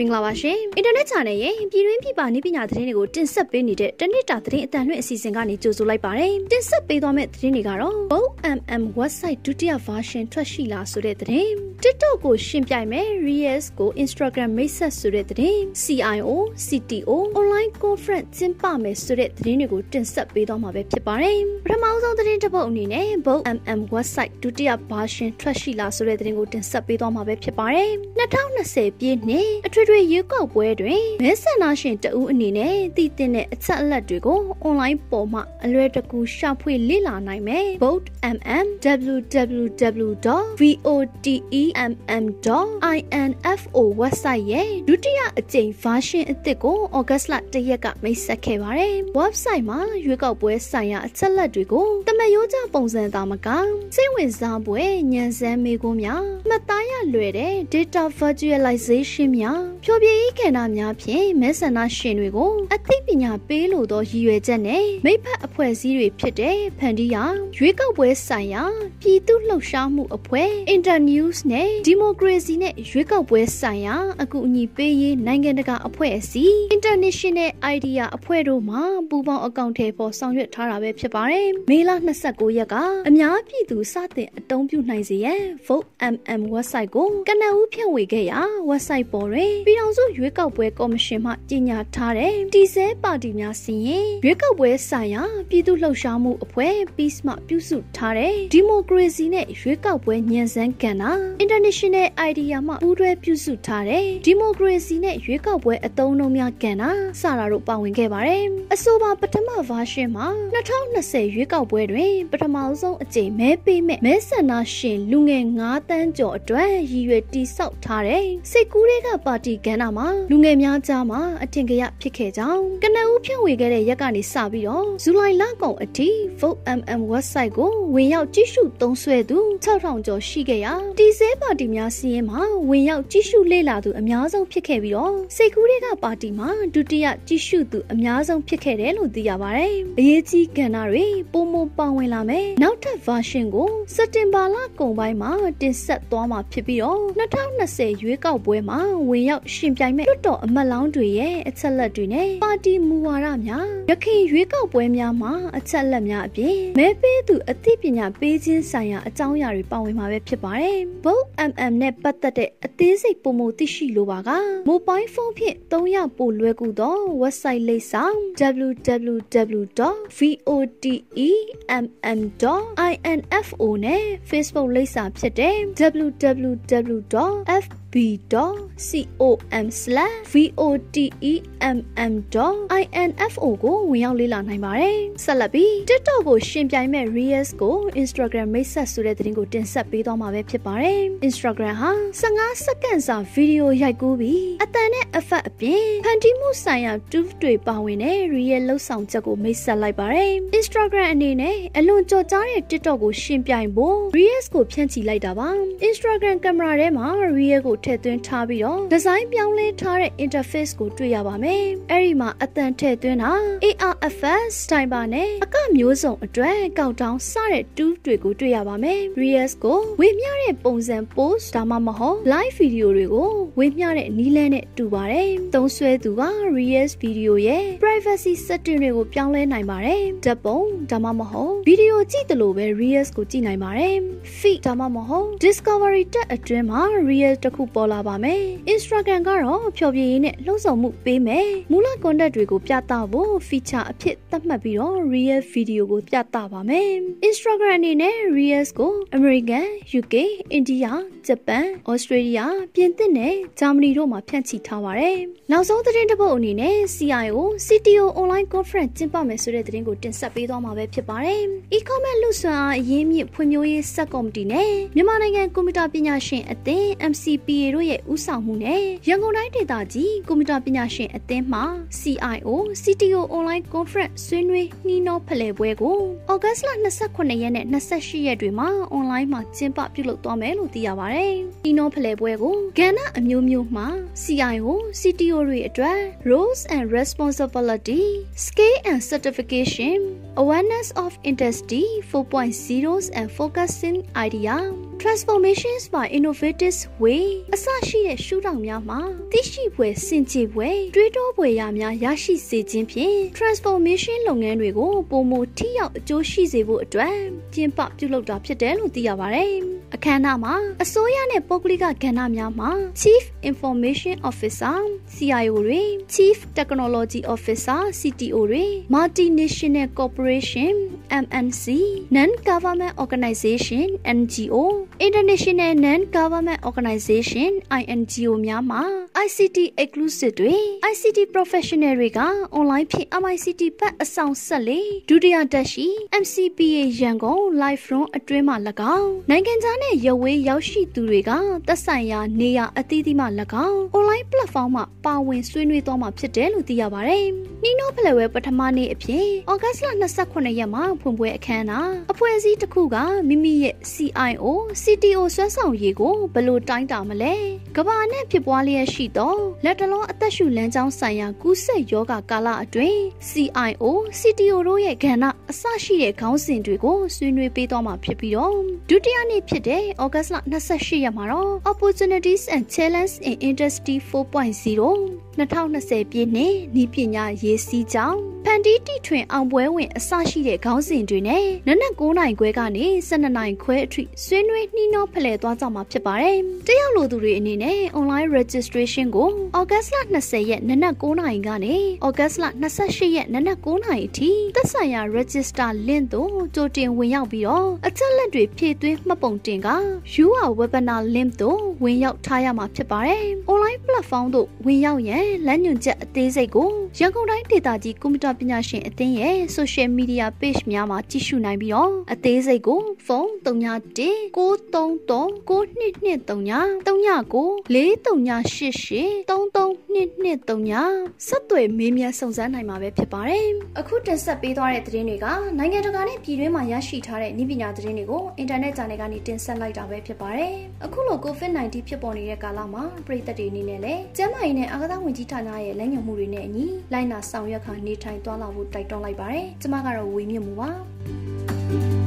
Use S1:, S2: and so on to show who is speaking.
S1: မင်္ဂလာပါရှင်အင်တာနက် channel ရဲ့ပြည်တွင်းပြည်ပနည်းပညာသတင်းတွေကိုတင်ဆက်ပေးနေတဲ့တနစ်တာသတင်းအတန်လွှင့်အစီအစဉ်ကနေကြိုဆိုလိုက်ပါတယ်တင်ဆက်ပေးသွားမယ့်သတင်းတွေကတော့ BOMM website ဒုတိယ version ထွက်ရှိလာဆိုတဲ့သတင်း TikTok ကိုရှင်းပြိုင်မယ် Reels ကို Instagram မိတ်ဆက်ဆိုတဲ့သတင်း CIO CTO online conference ကျင်းပမယ်ဆိုတဲ့သတင်းတွေကိုတင်ဆက်ပေးသွားမှာပဲဖြစ်ပါတယ်ပထမဆုံးသတင်းတစ်ပုဒ်အနေနဲ့ BOMM website ဒုတိယ version ထွက်ရှိလာဆိုတဲ့သတင်းကိုတင်ဆက်ပေးသွားမှာပဲဖြစ်ပါတယ်2020ပြည့်နှစ်အထွေထွေရွေးကောက်ပွဲတွင်မဲဆန္ဒရှင်တဦးအနေနဲ့တည်တင်တဲ့အချက်အလက်တွေကို online ပေါ်မှာအလွယ်တကူရှာဖွေလေ့လာနိုင်မယ် vote mm www.votemm.info website ရဲ့ဒုတိယအကြိမ် version အသစ်ကို August လ1ရက်ကမိတ်ဆက်ခဲ့ပါတယ်။ website မှာရွေးကောက်ပွဲဆိုင်ရာအချက်အလက်တွေကိုတမယိုးကြပုံစံသားမကစိတ်ဝင်စားပွဲညံစမ်းမေးခွန်းများမှတ်သားရလွယ်တဲ့ data visualization များဖြိုပြရေးကဏ္ဍများဖြင့်မဲဆန္ဒရှင်တွေကိုအသိပညာပေးလိုသောရည်ရွယ်ချက်နဲ့မိဖက်အဖွဲ့အစည်းတွေဖြစ်တဲ့ဖန်တီးရရွေးကောက်ပွဲဆိုင်ရာပြည်သူ့လှုပ်ရှားမှုအဖွဲ့ Internews နဲ့ Democracy နဲ့ရွေးကောက်ပွဲဆိုင်ရာအကူအညီပေးရေးနိုင်ငံတကာအဖွဲ့အစည်း International Idea အဖွဲ့တို့မှပူးပေါင်းအကောင့်ထဲပေါ်ဆောင်ရွက်ထားတာပဲဖြစ်ပါတယ်။မေလ29ရက်ကအများပြည်သူစတင်အသုံးပြုနိုင်စေရန် Vote MM website ကိုကနဦးဖြန့်ဝေခဲ့ရာ website ပေါ်တွင်ပြည်ထောင်စုရွေးကောက်ပွဲကော်မရှင်မှကြေညာထားတဲ့တီစဲပါတီများစီရင်ရွေးကောက်ပွဲဆိုင်ရာပြည်သူ့လှုပ်ရှားမှုအဖွဲ့ Peace မှပြုစုထားတဲ့ Democracy နဲ့ရွေးကောက်ပွဲညံစမ်းကဏ္ဍ International Idea မှပူးတွဲပြုစုထားတဲ့ Democracy နဲ့ရွေးကောက်ပွဲအသုံးအနှုန်းများကဏ္ဍစတာတို့ပါဝင်ခဲ့ပါတယ်။အဆိုပါပထမ version မှာ2020ရွေးကောက်ပွဲတွင်ပထမဆုံးအကြိမ်မဲပေးမဲ့မဲဆန္ဒရှင်လူငယ်9တန်းကျော်အတွက်ရည်ရွယ်တိစောက်ထားတဲ့စိတ်ကူးတွေကပါတီကဏ္ဍမှာလူငယ်များကြားမှာအထင်ကရဖြစ်ခဲ့ကြောင်းကနဦးဖြန့်ဝေခဲ့တဲ့ရက်ကနေစပြီးတော့ဇူလိုင်လကုန်အထိ Vote MM website ကိုဝင်ရောက်ကြည့်ရှုသုံးစွဲသူ6000ကျော်ရှိခဲ့ရာတီစဲပါတီများစီးရင်မှာဝင်ရောက်ကြည့်ရှုလေ့လာသူအများဆုံးဖြစ်ခဲ့ပြီးတော့စိတ်ကူးတွေကပါတီမှာဒုတိယကြည့်ရှုသူအများဆုံးဖြစ်ခဲ့တယ်လို့သိရပါတယ်။အရေးကြီးကဏ္ဍတွေပုံမပါဝင်လာမယ်။နောက်ထပ် version ကိုစက်တင်ဘာလကုန်ပိုင်းမှာတင်ဆက်သွားမှာဖြစ်ပြီးတော့2020ရွေးကောက်ပွဲမှာဝင်ရောက်ရှင်ပြိုင်မဲ့လွှတ်တော်အမတ်လောင်းတွေရဲ့အချက်လက်တွေနဲ့ပါတီမူဝါဒများရခိုင်ရွေးကောက်ပွဲများမှာအချက်လက်များအပြင်မဲပေးသူအသိပညာပေးခြင်းဆိုင်ရာအကြောင်းအရာတွေပါဝင်မှာပဲဖြစ်ပါတယ်။ Vote MM နဲ့ပတ်သက်တဲ့အသေးစိတ်ပုံမသိရှိလိုပါက mobile phone ဖြင့်သုံးရပို့လွယ်ကူသော website လိပ်စာ www.votemm.info နဲ့ Facebook လိပ်စာဖြစ်တဲ့ www.f b.com/votemm.info ကိုဝင်ရောက်လေ့လာနိုင်ပါတယ်။ဆက်လက်ပြီး TikTok ကိုရှင်ပြိုင်မဲ့ Reels ကို Instagram မိတ်ဆက်ဆိုတဲ့သတင်းကိုတင်ဆက်ပေးသွားမှာပဲဖြစ်ပါတယ်။ Instagram ဟာ15စက္ကန့်စာဗီဒီယိုရိုက်ကူးပြီးအတန်နဲ့အဖက်အပြင်ဖန်တီးမှုဆိုင်ရာ tools တွေပါဝင်တဲ့ Reel လှုပ်ဆောင်ချက်ကိုမိတ်ဆက်လိုက်ပါတယ်။ Instagram အနေနဲ့အလွန်ကြော်ကြားတဲ့ TikTok ကိုရှင်ပြိုင်ဖို့ Reels ကိုဖြန့်ချီလိုက်တာပါ။ Instagram ကင်မရာထဲမှာ Reel ကိုထည့်သွင်းထားပြီးတော့ဒီဇိုင်းပြောင်းလဲထားတဲ့ interface ကိုတွေ့ရပါမယ်။အဲ့ဒီမှာအတန်ထည့်သွင်းတာ ARFS timer နဲ့အကမျိုးစုံအတွက်ကောက်တောင်းစတဲ့ tool တွေကိုတွေ့ရပါမယ်။ Reels ကိုဝေမျှတဲ့ပုံစံ post ဒါမှမဟုတ် live video တွေကိုဝေမျှတဲ့နည်းလမ်းနဲ့တူပါတယ်။သုံးစွဲသူက Reels video ရဲ့ privacy setting တွေကိုပြောင်းလဲနိုင်ပါတယ်။ဓာတ်ပုံဒါမှမဟုတ် video ကြည့်တယ်လို့ပဲ Reels ကိုကြည့်နိုင်ပါတယ်။ feed ဒါမှမဟုတ် discovery tab အတွင်းမှာ Reels တစ်ခုပေါ်လာပါမယ်။ Instagram ကတော့ဖြောပြရေးနဲ့လှုံ့ဆော်မှုပေးမယ်။မူလ content တွေကိုပြသဖို့ feature အဖြစ်သတ်မှတ်ပြီးတော့ Reels video ကိုပြသပါမယ်။ Instagram အနေနဲ့ Reels ကို American, UK, India, Japan, Australia, ပြင်သစ်နဲ့ Germany တို့မှာဖြန့်ချိထားပါတယ်။နောက်ဆုံးသတင်းတစ်ပုဒ်အနေနဲ့ CIO CTO online conference ကျင်းပမယ်ဆိုတဲ့သတင်းကိုတင်ဆက်ပေးသွားမှာပဲဖြစ်ပါတယ်။ e-commerce လူဆွမ်းအားအရင်းမြစ်ဖွံ့ဖြိုးရေးစက်ကော်မတီနဲ့မြန်မာနိုင်ငံကွန်ပျူတာပညာရှင်အသင်း MCPA တို့ရဲ့ဦးဆောင်မှုနဲ့ရန်ကုန်တိုင်းဒေသကြီးကွန်ပျူတာပညာရှင်အသင်းမှ CIO CTO online conference ဆွေးနွေးနှီးနှောဖလှယ်ပွဲကိုဩဂတ်စ်လ28ရက်နဲ့28ရက်တွေမှာ online မှာကျင်းပပြုလုပ်သွားမယ်လို့သိရပါတယ်။နှီးနှောဖလှယ်ပွဲကိုကဏ္ဍအမျိုးမျိုးမှာ CIO CTO တွေအတွက် roles and responsibility scale and certification awareness of industry 4.0 and focusing idea transformations by innovative way အစရှိတဲ့ရှုထောင့်များမှာသိရှိဖွယ်စင်ကြယ်ဖွယ်တွေးတောဖွယ်ရာများရရှိစေခြင်းဖြင့် transformation လုပ်ငန်းတွေကိုပုံမထိရောက်အကျိုးရှိစေဖို့အတွက်ကျင်းပပြုလုပ်တာဖြစ်တယ်လို့သိရပါတယ်။ အခမ်းအနားမှာအစိုးရနဲ့ပုဂ္ဂလိကကဏ္ဍများမှာ Chief Information Officer CIO တွေ Chief Technology Officer CTO တွေ Multinational Corporation MNC Non-Government Organization NGO International Non-Government Organization INGO များမှာ ICT Exclusive တွေ ICT Professional တွေက online ဖြင့် MICT ဘတ်အဆောင်ဆက်လေဒုတိယတက်ရှိ MCPA ရန်ကုန် Live Room အတွင်းမှာ၎င်းနိုင်ငံခြားနဲ့ရဝေးရောက်ရှိသူတွေကသက်ဆိုင်ရာနေရာအသီးသီးမှ၎င်း online platform မှာပါဝင်ဆွေးနွေးသွားမှာဖြစ်တယ်လို့သိရပါတယ်။နှီးနှောဖလှယ်ဝဲပထမနေ့အဖြစ်ဩဂတ်စ်လ28ရက်မှာဖွင့်ပွဲအခမ်းအနားအဖွဲ့အစည်းတစ်ခုကမိမိရဲ့ CIO CTO ဆွဲဆောင်ရည်ကိုဘယ်လိုတိုင်းတာမလဲ။ကမ္ဘာနဲ့ဖြစ်ပွားလျက်ရှိသောလက်တလုံးအသက်ရှူလမ်းကြောင်းဆိုင်ရာကူးစက်ယောဂကာလအတွင်း CIO CTO တို့ရဲ့ကဏ္ဍအစရှိတဲ့ခေါင်းစဉ်တွေကိုဆွေးနွေးပေးသွားမှာဖြစ်ပြီးတော့ဒုတိယနေ့ဖြစ်တဲ့ဩဂတ်စ်လ28ရက်မှာတော့ Opportunities and Challenge in Industry 4.0 2020ပြည့်နှစ်ဤပညာရေးစည်းကြောင်းဖန်တီးတီထွင်အောင်ပွဲဝင်အစရှိတဲ့ခေါင်းစဉ်တွေနဲ့နနက်9နိုင်ခွဲကနေ12နိုင်ခွဲအထိဆွေးနွေးနှီးနှောဖလှယ်သွားကြမှာဖြစ်ပါတယ်။တယောက်လိုသူတွေအနေနဲ့ online registration ကို August လ20ရက်နနက်9နိုင်ကနေ August လ28ရက်နနက်9နိုင်အထိသက်ဆိုင်ရာ register link သို့ကြိုတင်ဝင်ရောက်ပြီးတော့အချက်လက်တွေဖြည့်သွင်းမှတ်ပုံတင်က UR webinar link သို့ဝင်ရောက်ထားရမှာဖြစ်ပါတယ်။ online platform သို့ဝင်ရောက်ရန်လမ်းညွှန်ချက်အသေးစိတ်ကိုရန်ကုန်တိုင်းဒေသကြီးကွန်ပျူတာပညာရှင်အသင်းရဲ့ social media page များမှာကြည့်ရှုနိုင်ပြီးတော့အသေးစိတ်ကိုဖုန်း391 933 9223 39 4388323ဆက်သွယ်မေးမြန်းစုံစမ်းနိုင်မှာပဲဖြစ်ပါတယ်။အခုတင်ဆက်ပေးသွားတဲ့သတင်းတွေကနိုင်ငံတကာနဲ့ပြည်တွင်းမှာရရှိထားတဲ့ဤပညာသတင်းတွေကိုအင်တာနက် channel ကနေတင်ဆက်လိုက်တာပဲဖြစ်ပါတယ်။အခုလို COVID-19 ဖြစ်ပေါ်နေတဲ့ကာလမှာပြည်သက်တွေအနေနဲ့လည်းကျန်းမာရေးနဲ့အာသာဝင်ကြီးဌာနရဲ့လမ်းညွှန်မှုတွေနဲ့အညီလိုက်နာဆောင်ရွက်ခါနေထိုင်သွားလာဖို့တိုက်တွန်းလိုက်ပါတယ်။ကျွန်မကတော့ဝေမြင့်မှုပါ။